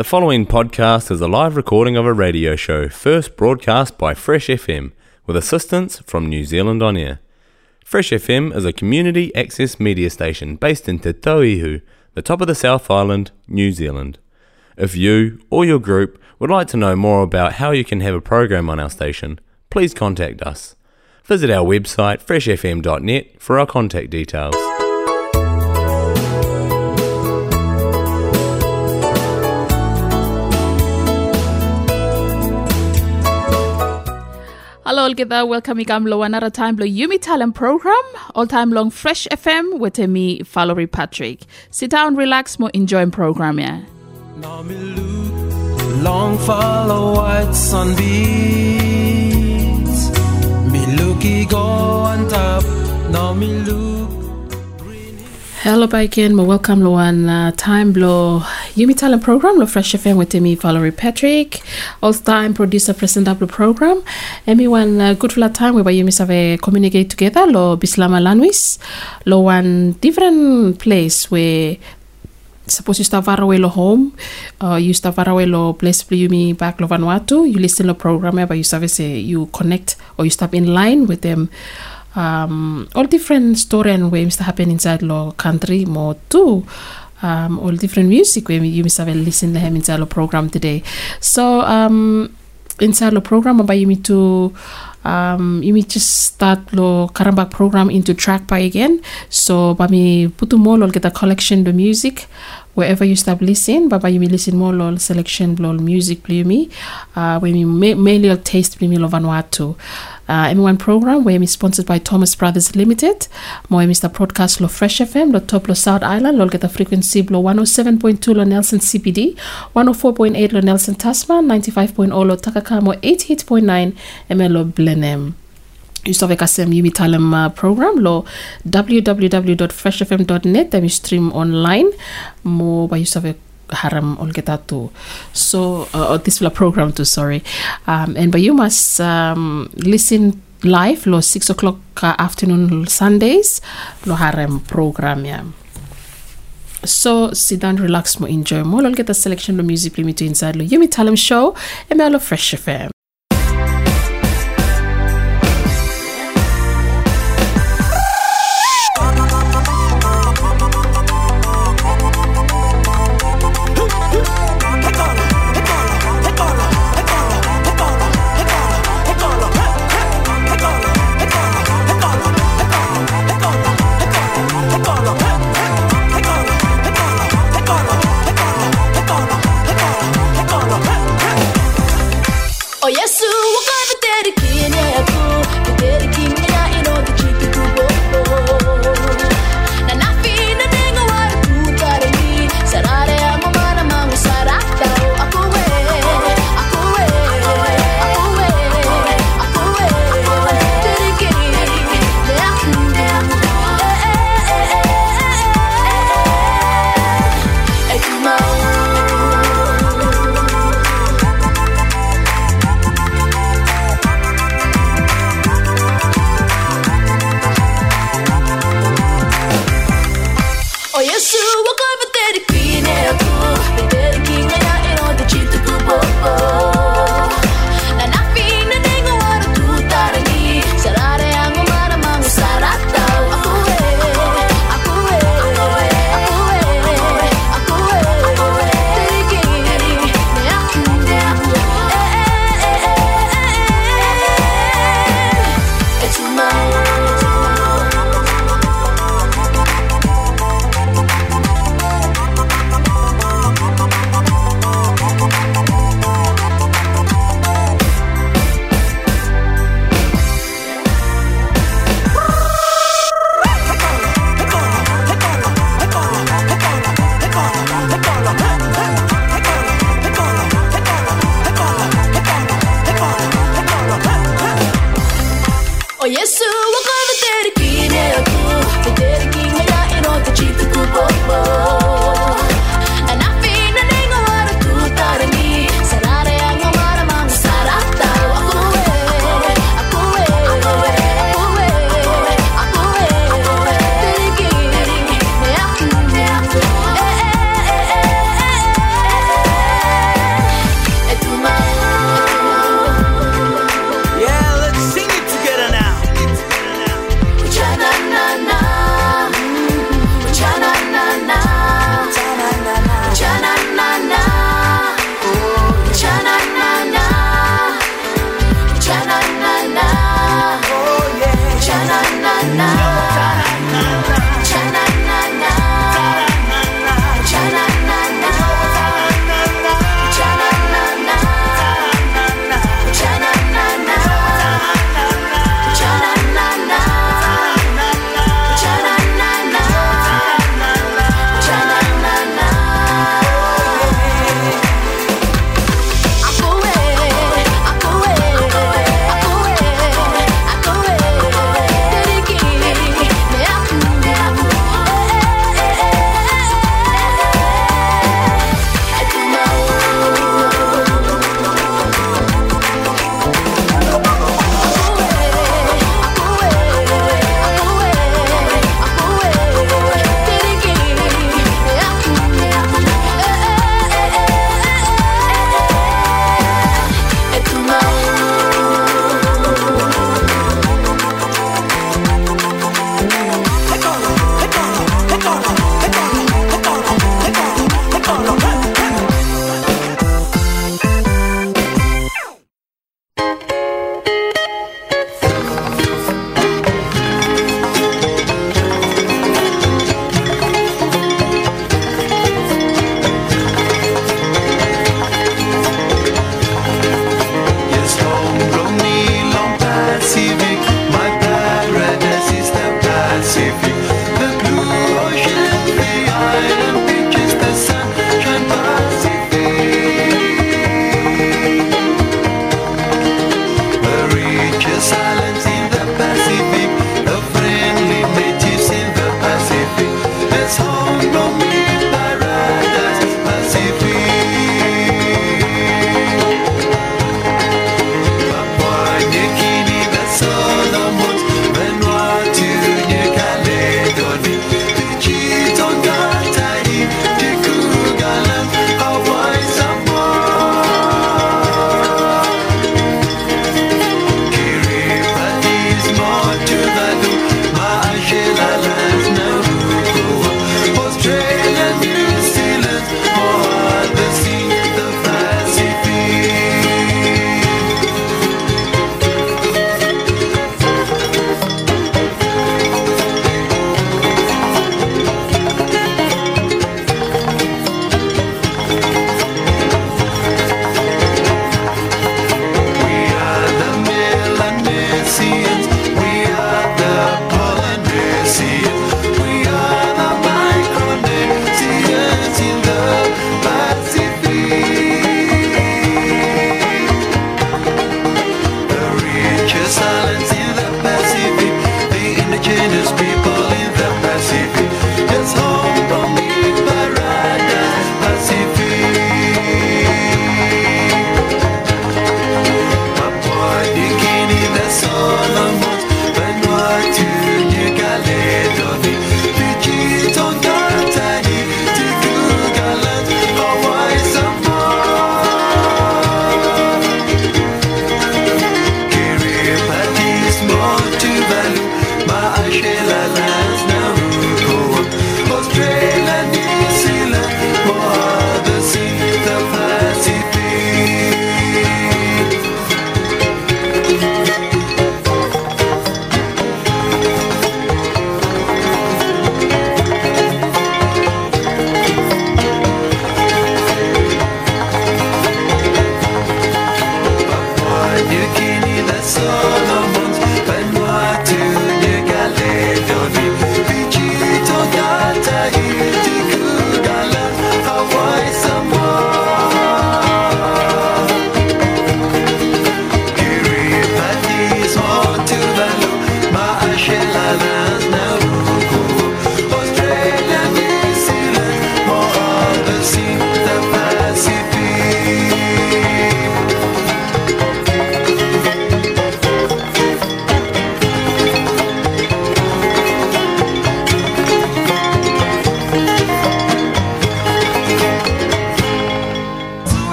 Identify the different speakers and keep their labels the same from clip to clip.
Speaker 1: The following podcast is a live recording of a radio show first broadcast by Fresh FM with assistance from New Zealand On Air. Fresh FM is a community access media station based in Te Tauihu, the top of the South Island, New Zealand. If you or your group would like to know more about how you can have a program on our station, please contact us. Visit our website freshfm.net for our contact details.
Speaker 2: Hello, all together. Welcome igam lo another time lo Yumi Talent program. All time long Fresh FM with me, Valerie Patrick. Sit down, relax, more enjoying program yeah.
Speaker 3: Long follow white sunbeams. Me looky go on top. Now me look.
Speaker 2: Hello. Mo welcome lo one uh, time lo Yumi Talent program lo Fresh FM with me, Valerie Patrick. All time producer present up the program. Emi one uh, good flat time where Yumi save communicate together lo Bislama Lanwis. Lo one different place where suppose you start far away lo home, uh, you start far away lo place you me back lo Vanuatu, you listen lo program but you service you connect or you stop in line with them. Um, all different story and ways that happen inside lo country more too. Um, all different music where you must have listen to him inside lo program today. So um, inside the program about you need to um, you may just start lo karambak program into track by again so bami putu more lol get a collection the music wherever you start listening baba you may listen more lol selection lol music play me uh, when you ma- mainly taste play me lo Vanuatu uh, M1 program where is sponsored by Thomas Brothers Limited. More Mr. Broadcast lo Fresh FM, lo top lo South Island, lo get the frequency lo 107.2 lo Nelson CBD, 104.8 lo Nelson Tasman, 95.0 lo Takakamo, 88.9 ML lo Blenheim. You a Yumi Talem uh, program lo www.freshfm.net that we stream online. More by have haram olgetatu so uh, this program too sorry. Um, and but you must um, listen live lo six o'clock uh, afternoon sundays lo haram program yeah. So sit down relax mo enjoy. Mo lo get a selection of music play me to inside lo yumi talem show and me lo fresh fm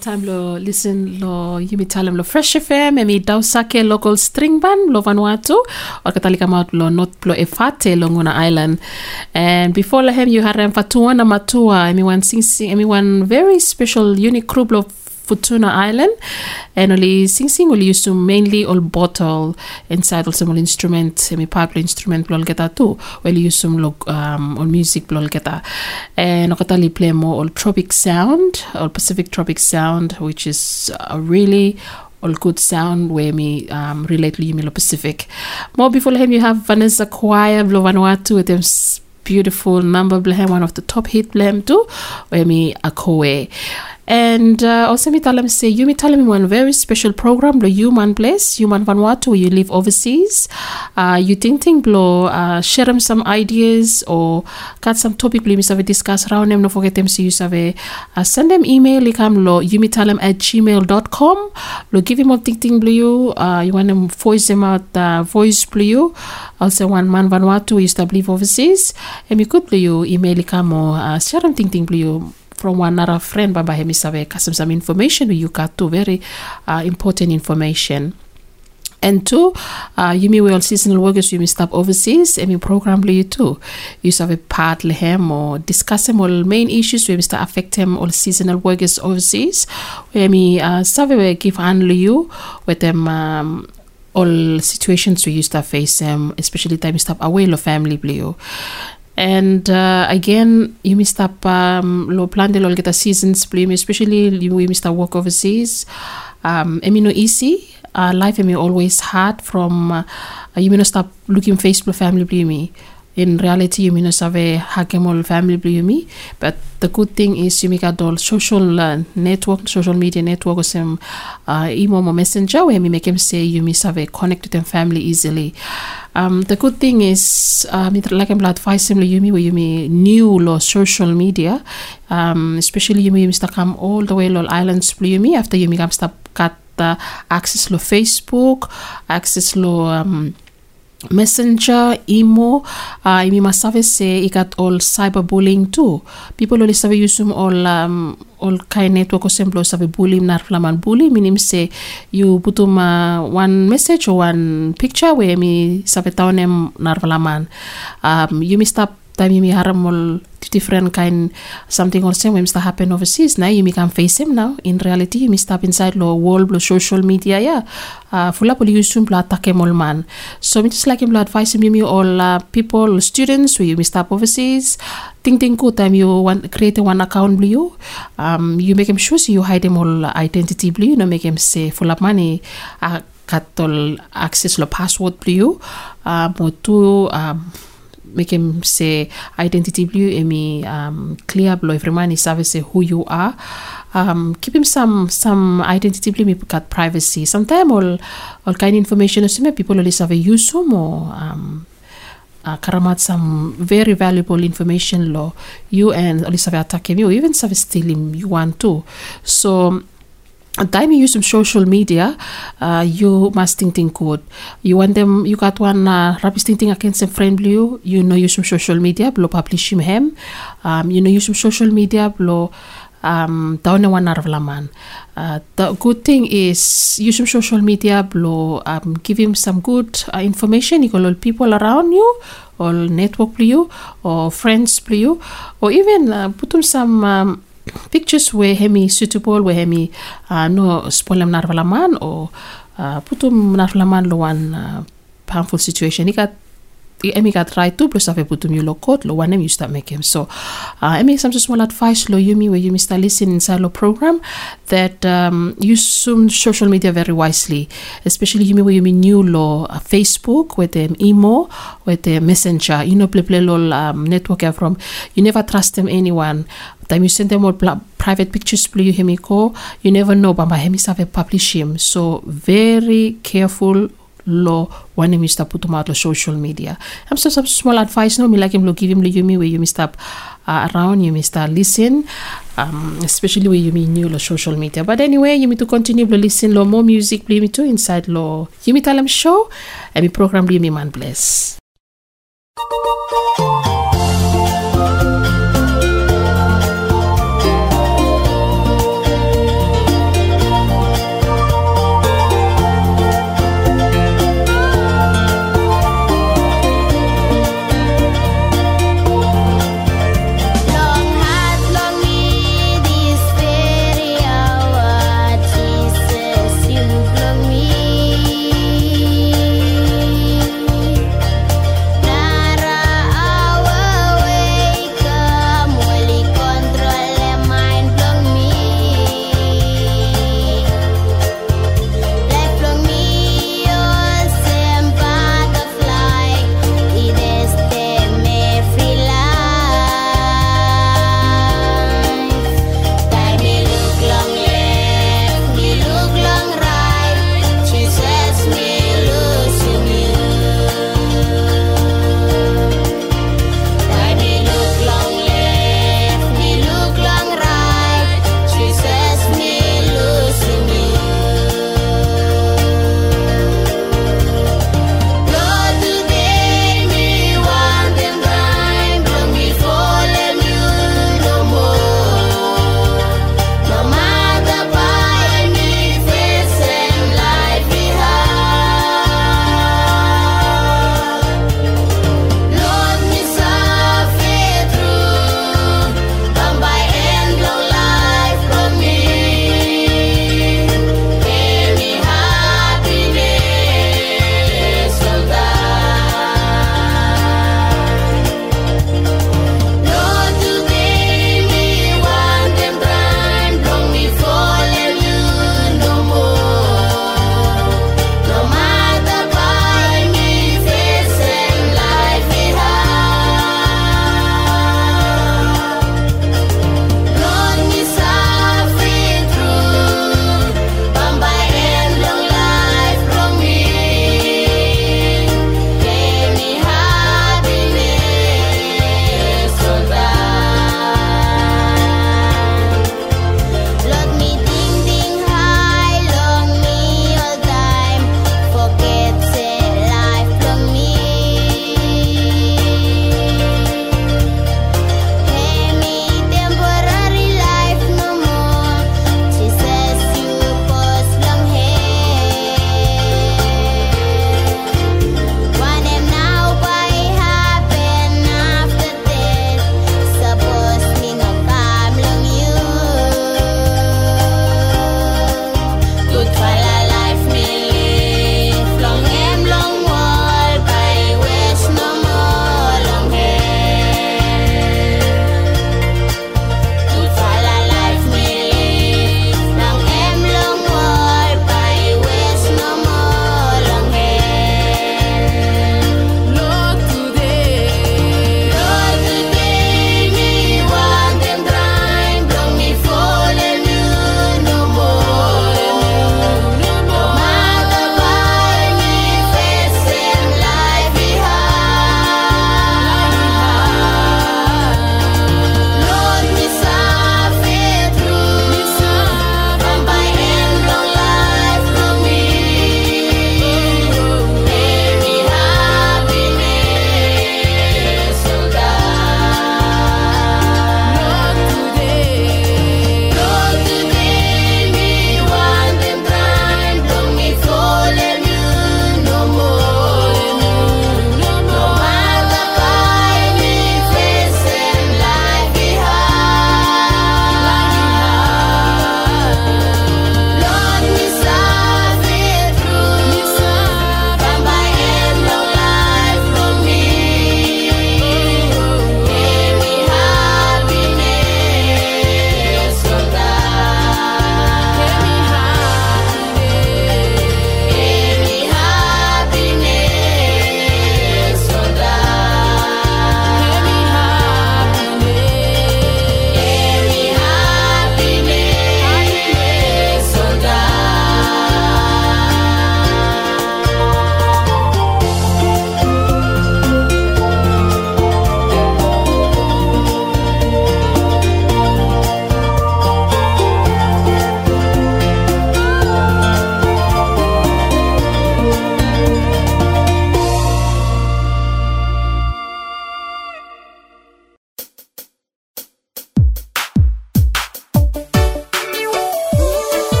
Speaker 2: time lo listen lo yimi talem lo Fresh FM emi dausake local string band lo Vanuatu or katali kama lo not plo efate lo Nguna Island. And before lahem you had harem fatuana matua emi one sing sing emi one very special unique group lo Futuna Island and only sing sing will use to mainly all bottle inside also all instrument semi pipe instrument blol geta too well use some log um all music blol geta and okatali play more all tropic sound or Pacific tropic sound which is a really all good sound where me um, relate to Yumilo Pacific. More before him, you have Vanessa Choir, Vanuatu with them beautiful number one of the top hit blame too, where me Akoe. And uh, also me tell them say you me one very special program the human place human Vanuatu where you live overseas. Uh, you think think blow uh, share them some ideas or got some topic we have discuss around them. Don't forget them see you have uh, send them email like am lo you them at gmail.com. Lo give him up think think blue uh, you want them voice them out uh, voice blue. Also one man Vanuatu used to live overseas. And you could blue email like or uh, share them think think blue from one another friend baba hemi sabe kasam some information you got to very uh, important information and two, uh, you may well seasonal workers you may stop overseas and you program you too. You have a part him or discuss them all main issues where start affect him all seasonal workers overseas. Where me uh survey give handle you with them um, all situations we used to face them, especially time you stop away lo family blue. And uh, again you must up um, lo plan de lo get a seasons blame especially you we must work overseas. Um emi no easy uh, life emi always hard from uh, you must stop looking face Facebook family blame in reality you mean save hakemol family blumi but the good thing is you make all social uh, network social media network or some uh, email or messenger where we make him say you miss have connect with them family easily um, the good thing is um, like I'm advice him you where you may new law social media um, especially you may Mr. come all the way to islands you me after you may come stop uh, access to Facebook access to um, Messenger, emo, uh, imi masave se ikat all cyberbullying too. People only save usum all um, all kind network o semblo save bullying nar flaman bully minim se you putum uh, one message or one picture where mi save taonem nar flaman. Um, you mi stop time you haram all different kind something or same that happen overseas now you may can face him now. In reality you step inside lo world lo social media yeah uh, fula poli yusum bla take mol man. So me just like him advice him you all uh, people students where you step overseas. Think think good time you want create one account blue um you make him sure so you hide him all identity blue you know make him say full of money. Uh, katol access lo password blue uh, motu um, make him say identity blue emi um, clear blow. Everyone is say who you are. Um, keep him some some identity blue maybe got privacy. Sometimes all all kind of information assume people only have use some or um, uh, karamat some very valuable information law. You and only have attack him. You even have steal him. You want to. So time you use some social media, uh, you must think think good. You want them, you got one uh, rubbish thing against a friend you, you know use some social media, blow publish him, um, you know use some social media, blow um daw na one laman. Uh, the good thing is use some social media, blow um, give him some good uh, information. You call people around you, or network you, or friends you, or even uh, put them some. Um, pictures where hemi suitable where hemi uh, no spoil am narvalaman or uh, putum narvalaman lo one uh, harmful situation. Ikat emi kat try to plus ave putum you lo code lo one you start make him so uh, emi some small advice lo yumi where you start listen inside lo program that um, use some social media very wisely especially yumi where you mean new lo uh, facebook with them emo with the messenger you know play play lo um, network from. You never trust them anyone. Time you send them all private pictures play you ko you never know but my hemi save publish him. So very careful lo when you stop put out social media. I'm so some small advice no me like him lo give him you me where you stop uh, around you start listen um, especially where you mean new lo social media. But anyway you need to continue to listen lo more music play me too inside lo you me tell them show and me program play me man bless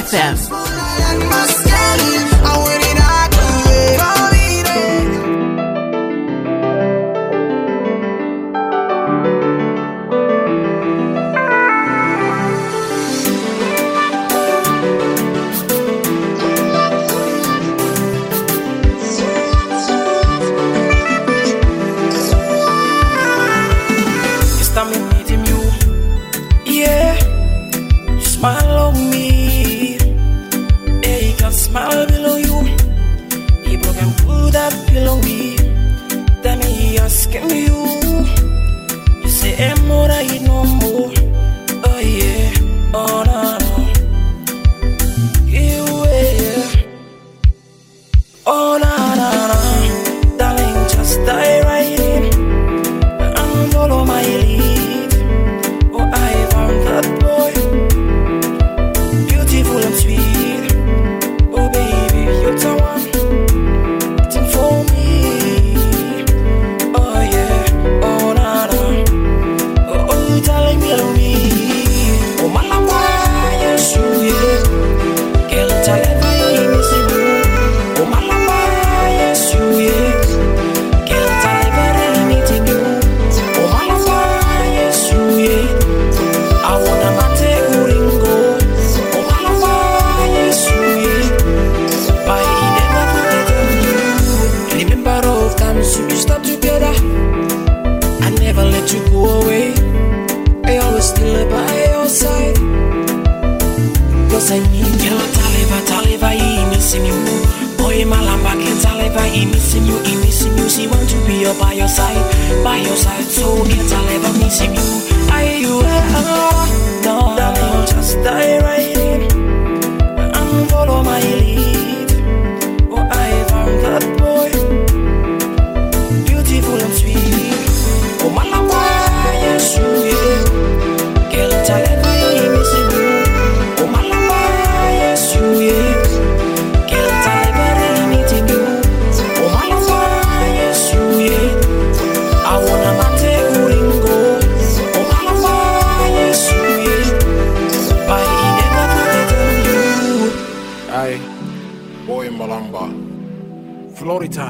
Speaker 3: FM.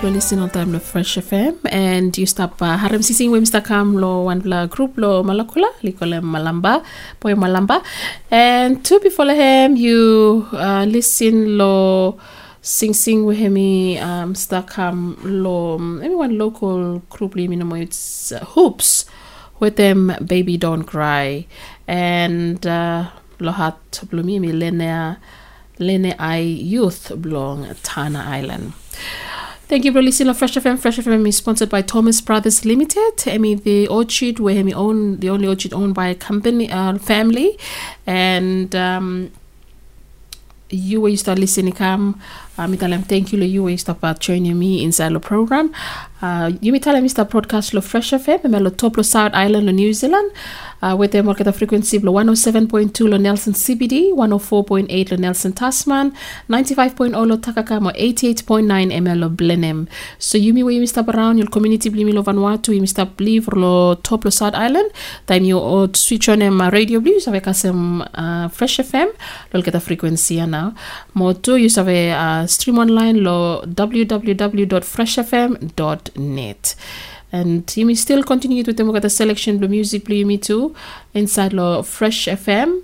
Speaker 3: Fresh FM. listening on time to Fresh FM and you stop uh, haram sisi we Mr. Kam lo one vla group lo malakula likole malamba boy malamba and to before him you uh, listen lo sing sing with him um Kam lo anyone local group it's uh, hoops with them baby don't cry and uh, lo hat blumi mi lene i youth belong Tanna Island Thank you for listening to Fresh FM. Fresh FM is sponsored by Thomas Brothers Limited. I mean, the orchard where we own the only orchard owned by a company, uh, family, and um, you will start listening come
Speaker 2: Uh, mitalem thank you lo you stop uh, joining me inside the program. Uh, you mitalem Mr. Broadcast lo Fresh FM me lo top lo South Island lo New Zealand. Uh, with the market frequency lo 107.2 lo Nelson CBD, 104.8 lo Nelson Tasman, 95.0 lo Takakama, 88.9 ML lo Blenheim. So yumi we stop around your community blimi lo Vanuatu, you stop live lo top lo South Island. Time you uh, switch on um, radio blues avec asem uh, Fresh FM lo kita frequency now. Mo tu you save uh, stream online lo www.freshfm.net. And you may still continue with the selection of music play me too inside lo Fresh FM.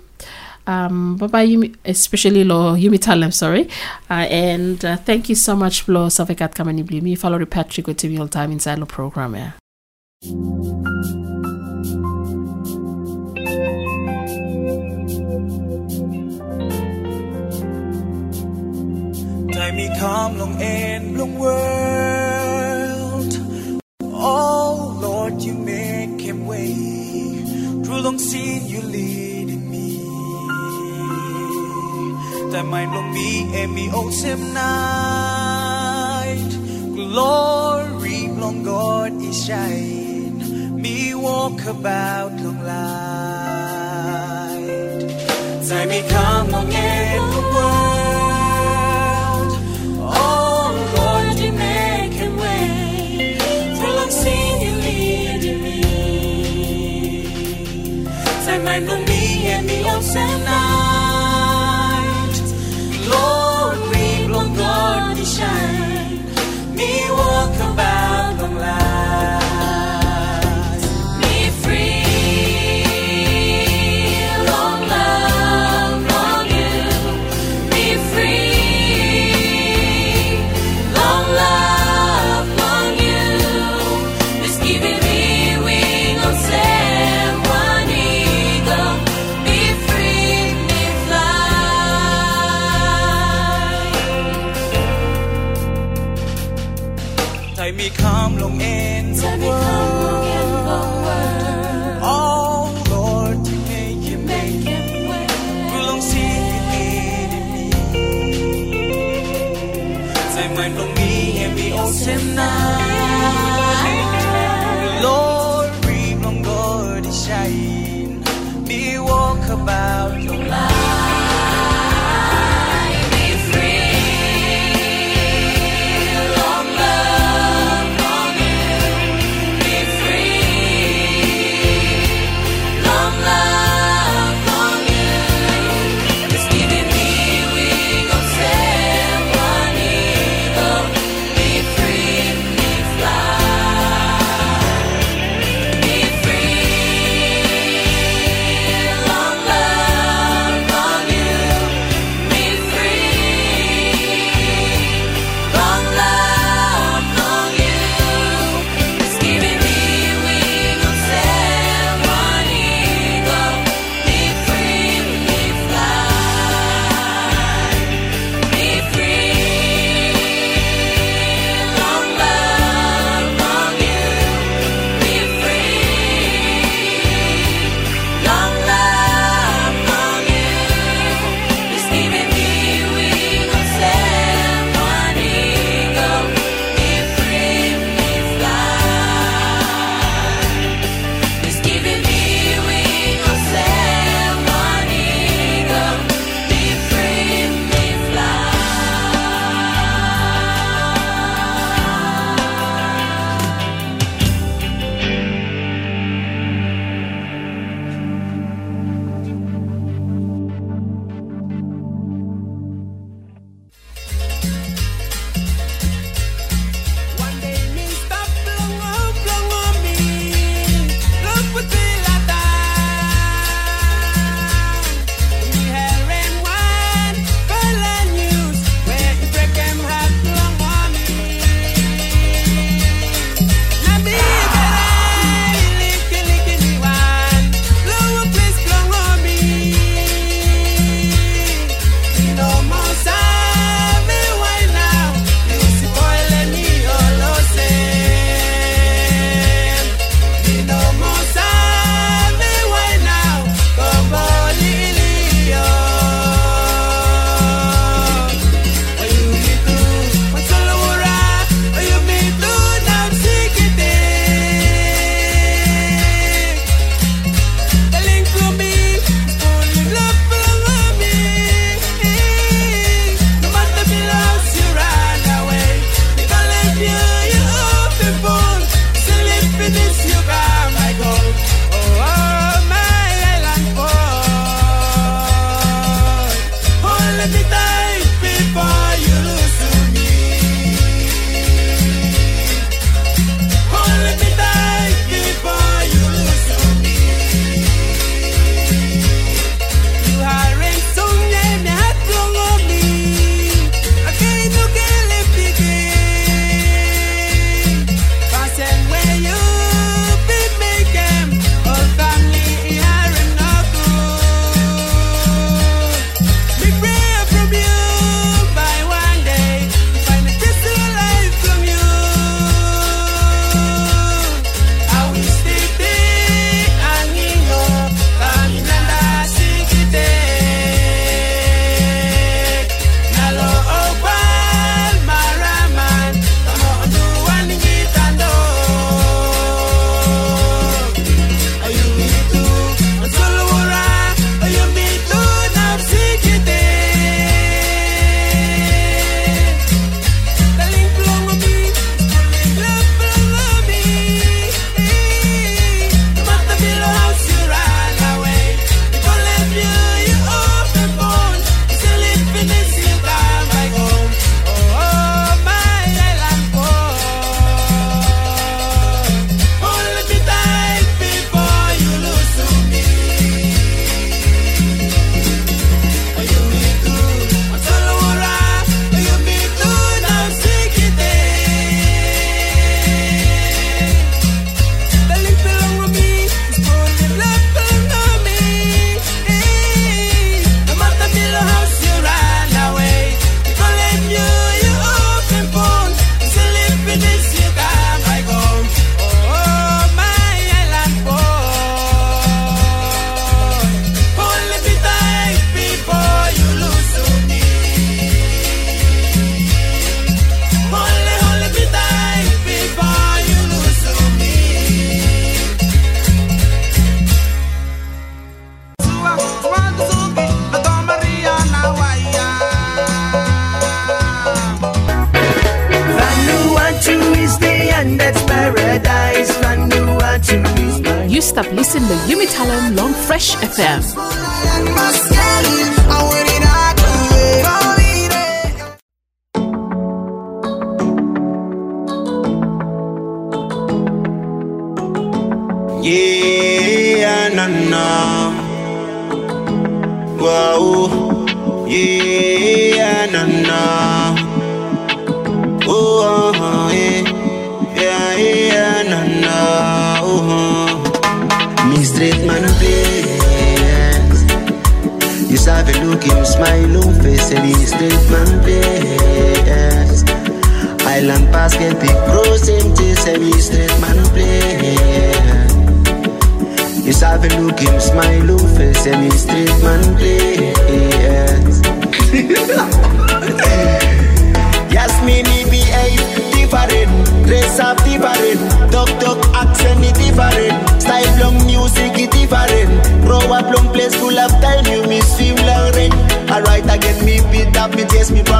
Speaker 2: Um, bye bye, Yumi, especially lo Yumi Talem, sorry. Uh, and uh, thank you so much for Savekat Kamani Blue. Me follow Patrick with TV all time inside the program. Yeah.
Speaker 3: Time me come long and long world. Oh Lord, you make him way. Through long sin you leading me. Time I long me and me awesome night. Glory long God is shine. Me walk about long light. Time me come long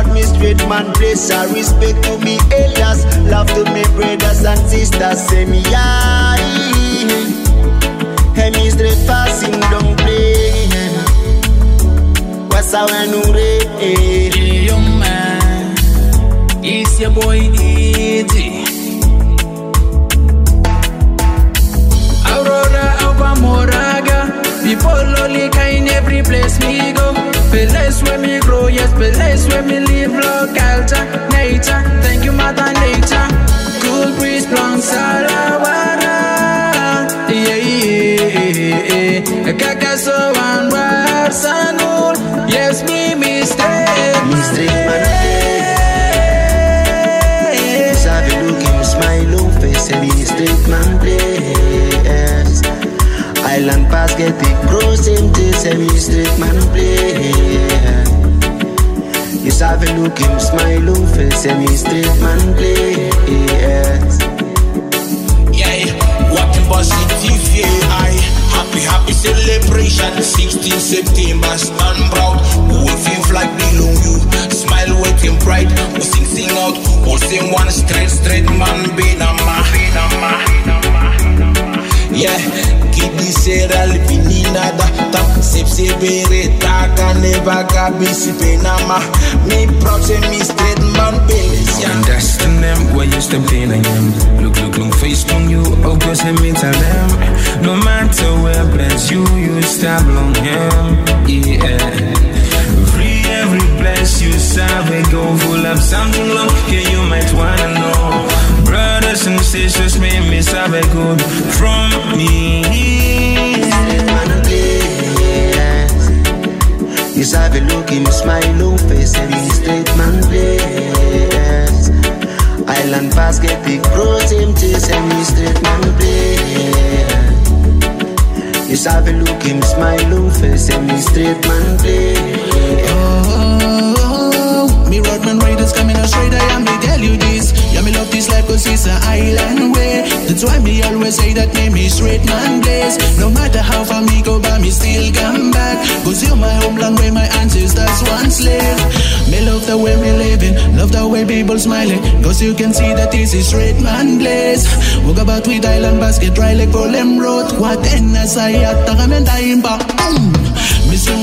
Speaker 4: taste me straight man place. I respect to me alias, love to me brothers and sisters. Say me yeah, hey me straight passing don't play. What's our rate?
Speaker 5: young man. It's your boy E.T. Aurora, Alba Moraga. People only kind every place me go. Place where me grow, yes, place where me live, localta, nature. Thank you, Mother Nature. Cool breeze, plum, salawara. Yeah, yeah, yeah. Kakaso and Warsanul. Yes, me mistake.
Speaker 4: Straight man play. Sabi look him smile on face he straight man place. Island basket the cross him taste and he straight man play. You sabi look him smile on face and he straight man play.
Speaker 6: Yeah, watching positive, yeah, I happy, happy celebration. 16 September, stand proud. We Waving flag below you, smile waiting bright. We sing, sing out, all sing one straight, straight man, Benama, Benama, Yeah, kidi sera lipini nada tap sep sebere taka neva kabisi penama me proud say me straight man belis yeah.
Speaker 5: And that's the them where you step in am. Look, look, long face on you, cause let me tell them. No matter where bless you, you stop long him. Yeah. Free every bless you serve a go full of something long. Yeah, you might wanna know. And sisters, may me serve a good from me.
Speaker 4: You sabi look him smile on face and he straight man place. Island basket the cross him taste and he straight man place. You sabi look him smile on face and he straight man place.
Speaker 7: An island way. That's why me always say that name is straight man place. No matter how far me go, but me still come back. Cause you're my homeland where my ancestors once lived. Me love the way me living, love the way people smiling. Cause you can see that this is straight man place. Walk about with island basket, dry like Golem Road. What then I say, Atakamenta imba.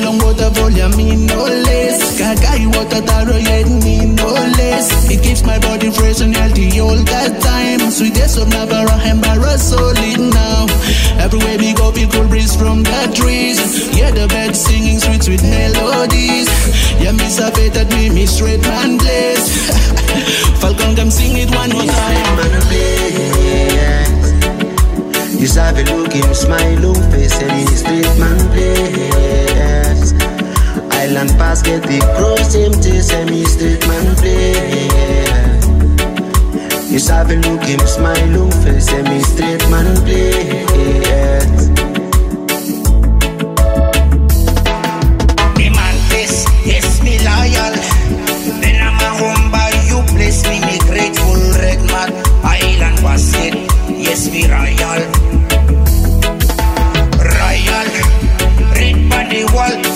Speaker 7: Long water volume, me no less. Kakai water taro yet me no less. It keeps my body fresh and healthy all the time. Sweetest of Navara and Barra solid now. Everywhere we go, feel cool breeze from the trees. Yeah, the birds singing sweet, sweet melodies. Yeah, me sabe that me, me straight man place. Falcon, come sing it one more time.
Speaker 4: man place. You sabi look him smile on face and he straight man place. Island basket the cross and he straight man place. You sabi look him smile on face and he straight man place.
Speaker 6: Me man this, yes me loyal. Then I'm a home you bless me, me grateful red man. Island basket, yes me royal. Royal, red the wall,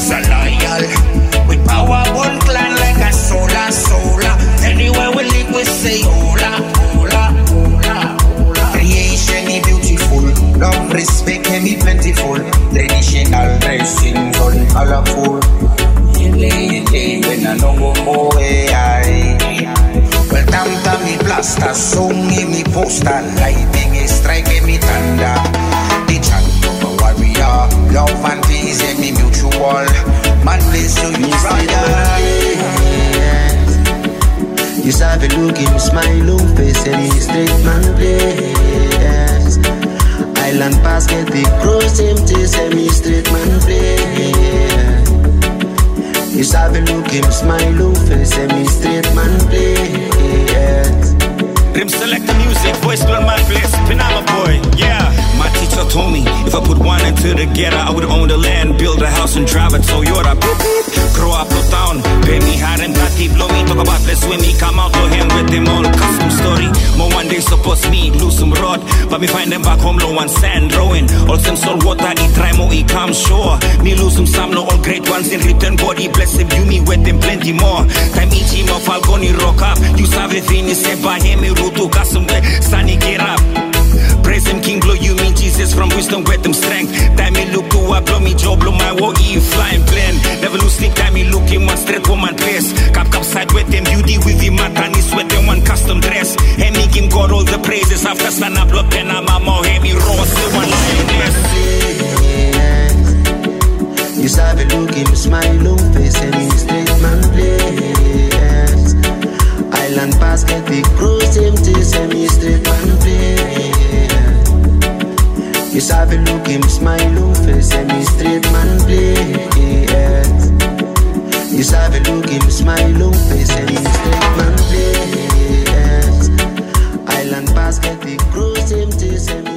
Speaker 6: You
Speaker 4: sabi look him smile on face and me straight man play yes. You sabi look him smile on face
Speaker 8: and me straight
Speaker 4: man play yes. Island basket the cruise him taste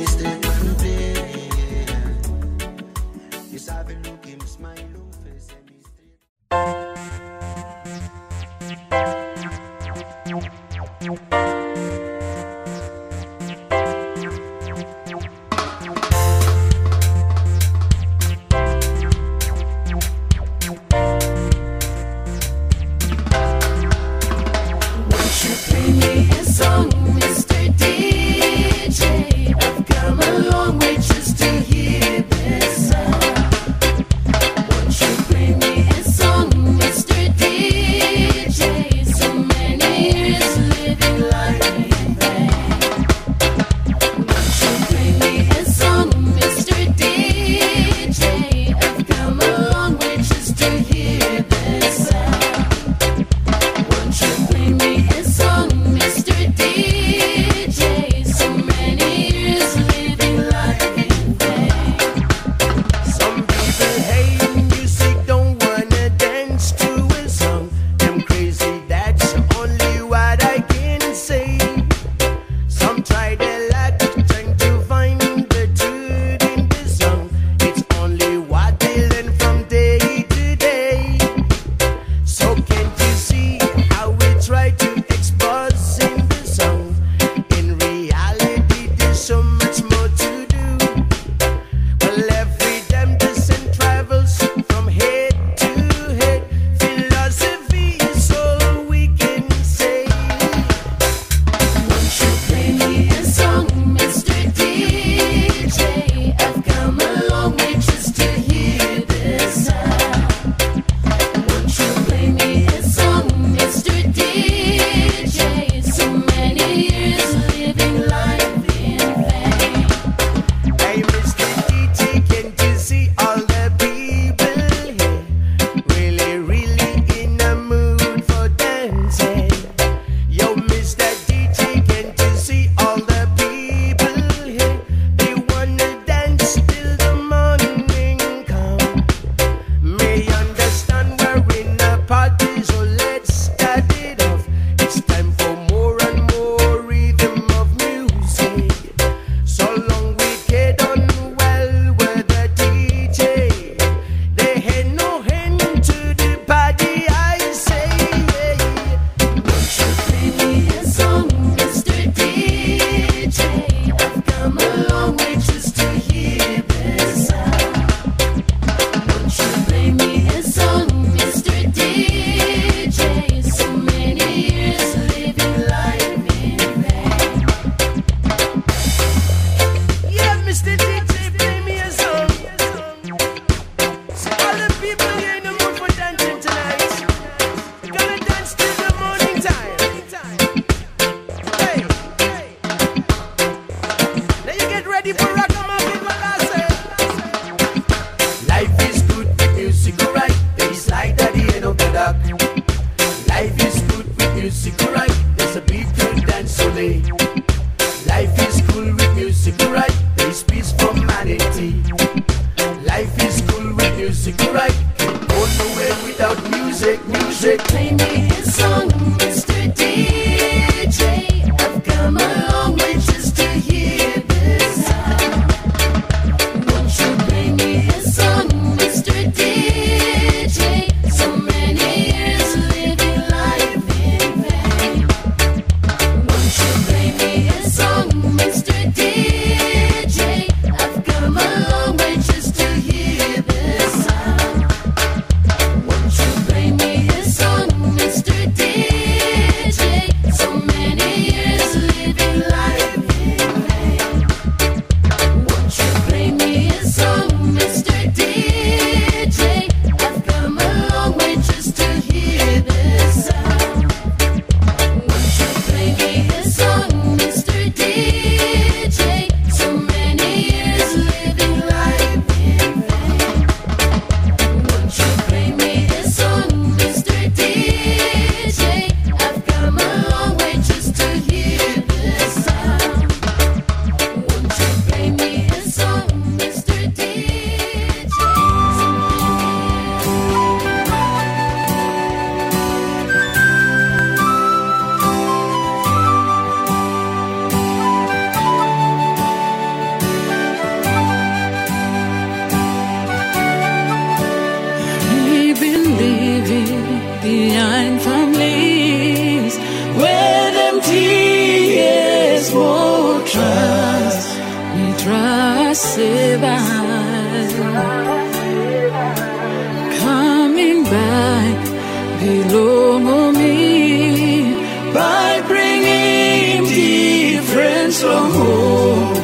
Speaker 4: Belong on
Speaker 9: me
Speaker 10: by bringing different from home.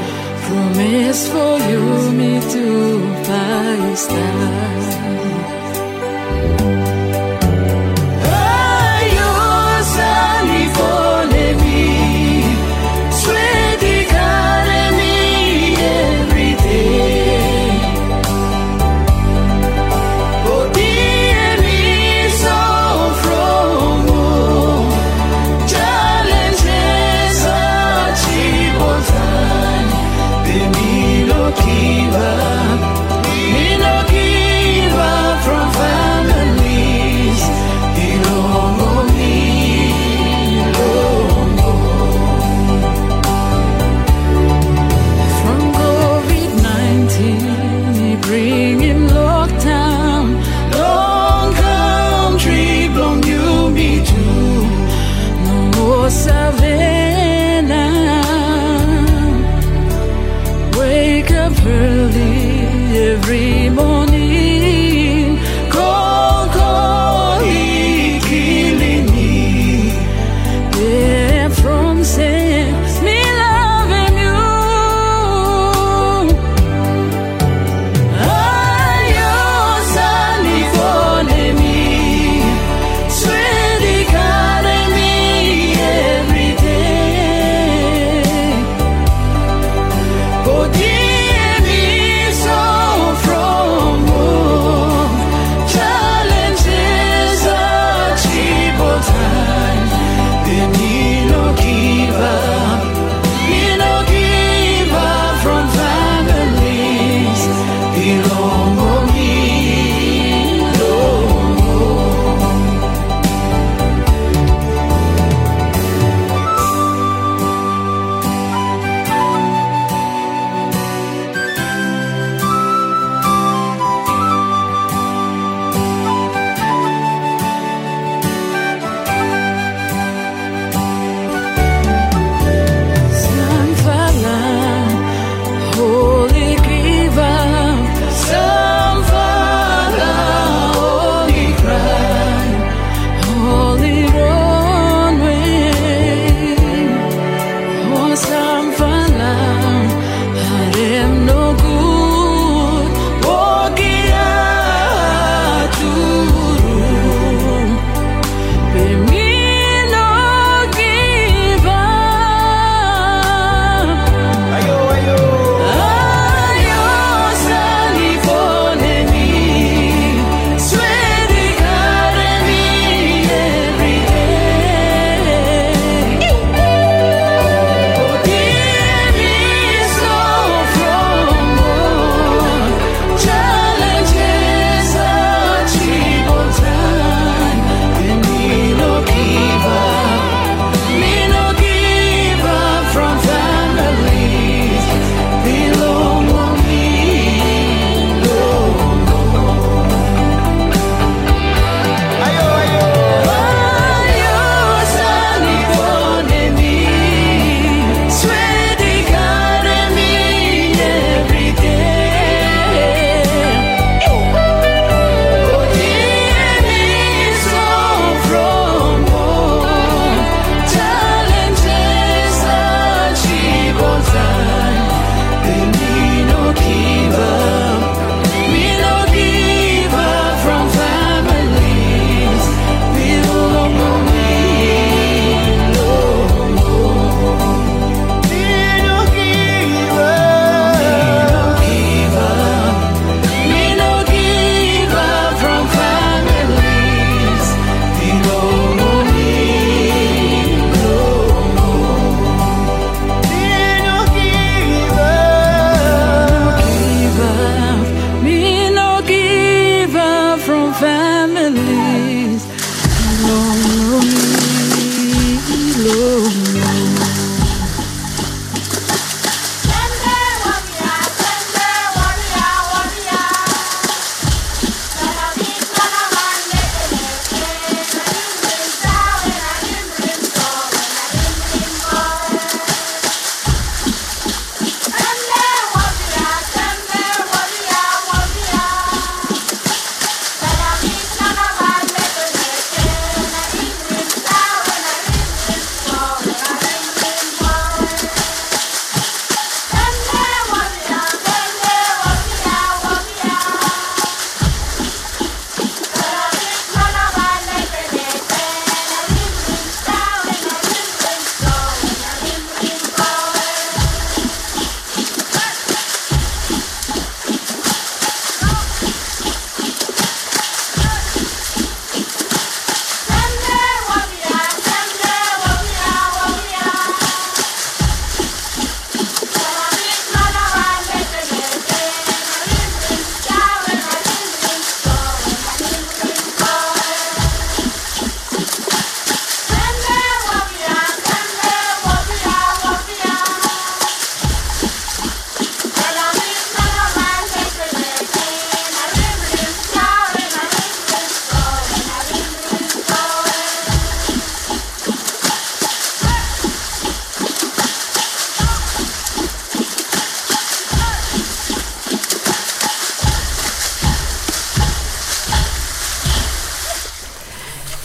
Speaker 10: Promise for you me to
Speaker 11: find stars.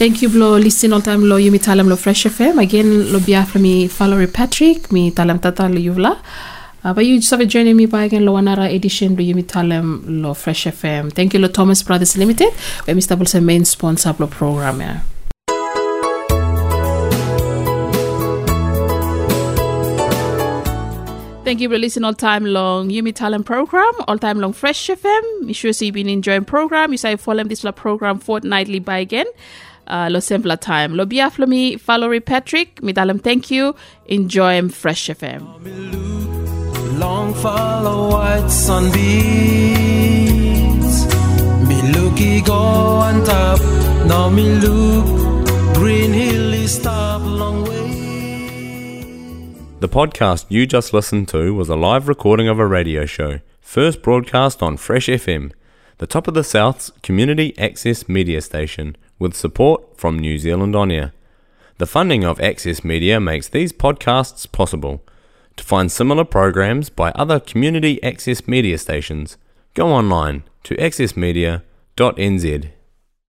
Speaker 2: Thank you blo listen all time lo yumi talam lo Fresh FM. Again lo biafra mi Valerie Patrick mi talam tata lo yuvla. Uh, but you just have journey me by again lo another edition lo yumi talam lo Fresh FM. Thank you lo Thomas Brothers Limited. Where Mr. Bulse main sponsor lo program yeah. Thank you for listening all time long Yumi Talent program, all time long Fresh FM. Make sure so you've been enjoying program. You say follow this program fortnightly by again. Uh, lo simpler time. Lo biaflo mi Valerie Patrick. Mi dalam thank you. Enjoy em Fresh FM.
Speaker 12: Long follow white sunbeams. Me looky go on top. Now me look green hill stop long way.
Speaker 1: The podcast you just listened to was a live recording of a radio show, first broadcast on Fresh FM, the top of the South's community access media station, with support from New Zealand On Air. The funding of Access Media makes these podcasts possible. To find similar programs by other community access media stations, go online to accessmedia.nz.